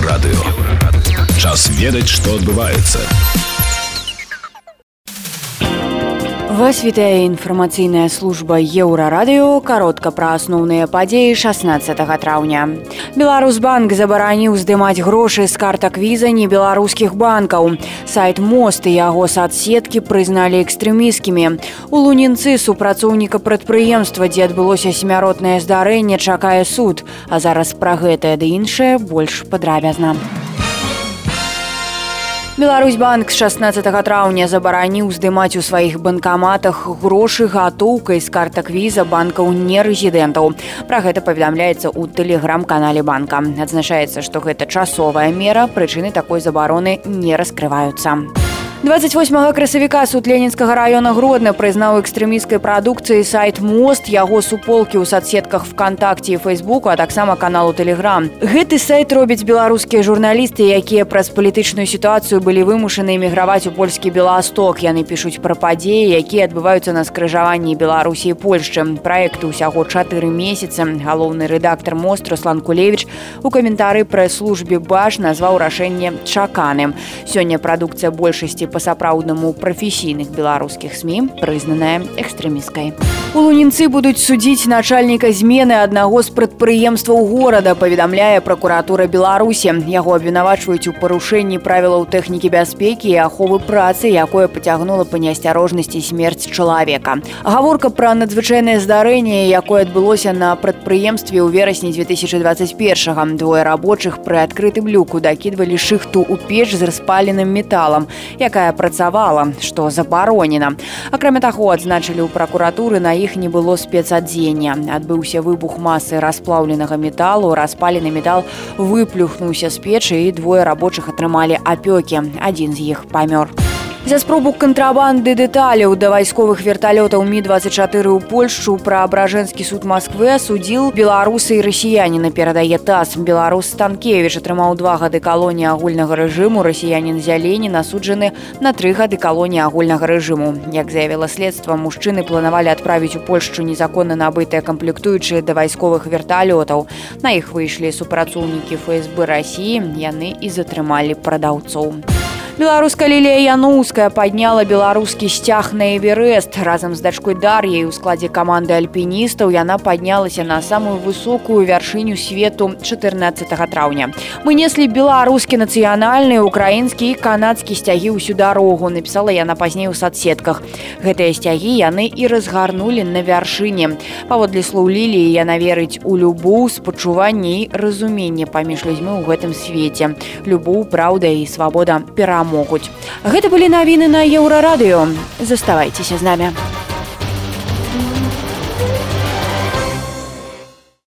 Еўрарадыё. Час ведаць, што адбываецца. Вас вітае інфармацыйная служба еўрарадыё каротка пра асноўныя падзеі 16 траўня. Беларусбанк забараніў здымаць грошы з картак віза небеларускіх банкаў. Сайт мост і яго садсеткі прызналі экстрэміскімі. У лунінцы супрацоўніка прадпрыемства, дзе адбылося смяротнае здарэнне, чакае суд, а зараз пра гэтае ды іншае больш падрабязна. Беларусьбанк з 16 траўня забараніў здымаць у сваіх банкаматах грошы гатоўкай з картак віза банкаў нерэзідэнтаў. Пра гэта паведамляецца ў тэлеграм-канале банка. Адзначаецца, што гэта часовая мера, прычыны такой забароны не раскрываюцца. 28 красавіка суд ленінскага района гродна прызнаў экстрэміскай прадукцыі сайт мост яго суполкі ў садсетках вконтакце фейсбуку а таксама каналу телеграм гэты сайт робяць беларускія журналісты якія праз палітычную сітуацыю былі вымушаны эміграваць у польскі беласток. Яны пішуць пра падзеі якія адбываюцца на скрыжаванні беларусі польшчы. Проекту ўсяго чатыры месяцы галоўны рэдактор мост руслан кулевич у каментары прэс-службе баш назваў рашэнне чаканым. Сёння прадукцыя большасці па-сапраўднаму прафесійных беларускіх сМ прызнаная экстрэміскай. У лунінцы будуць судзіць начальніка змены аднаго з прадпрыемстваў горада паведамляе пракуратура беларусі. Яго абвінавачваюць у парушэнні правілаў тэхнікі бяспекі і аховы працы якое пацягнула па неасцярожнасці смерць чалавека. Гаворка пра надзвычайнае здарэнне якое адбылося на прадпрыемстве ў верасні 2021 двое рабочых пры адкрытым люку дакідвалі шыхту ў печ з распаленым металам якая якая працавала што забаронена акрамя таго адзначылі ў пракуратуры на іх не было спецадзення. Адбыўся выбух масы расплаўленага металу распалены метал выплюхнуўся з печы і двое рабочых атрымалі апёкі. Адзін з іх памёр. у За спробу кантрабанды дэталяў да вайсковых верталётаў мі-24 ў Польшчу пра абражэнскі суд Масквы асудзіл беларусы і расіяніна перадае таз. Беларус Станкевіч атрымаў два гады калоніі агульнага рэжыму, расіянін зялені насуджаны на тры гады калоніі агульнага рэжыму. Як заявіла следства, мужчыны планавалі адправіць у Польшчу незаконна набытыя камплектуючыя да вайсковых верталётаў. На іх выйшлі супрацоўнікі ФСБ рассіі, яны і затрымалі прадаўцоў. Беларуска лілія Януская падняла беларускі сцяг на эверест. Разам з дачкой Дар'яй у складзе каманды альпіністаў яна паднялася на самую высокую вяршыню свету 14 траўня. Мы неслі беларускі нацыянальны, украінскі і канадскі сцягі ўсю дарогу, напісала яна пазней у садсетках. Гэтыя сцягі яны і разгарнулі на вяршыне. Паводле слоў ліліі яна верыць у любоў, спачуванне і разуменне паміж людзьмі ў гэтым свеце. Любоў, праўда і свабода перамог могуць. Гэта былі навіны на еўрарадыё. Заставайцеся з намі.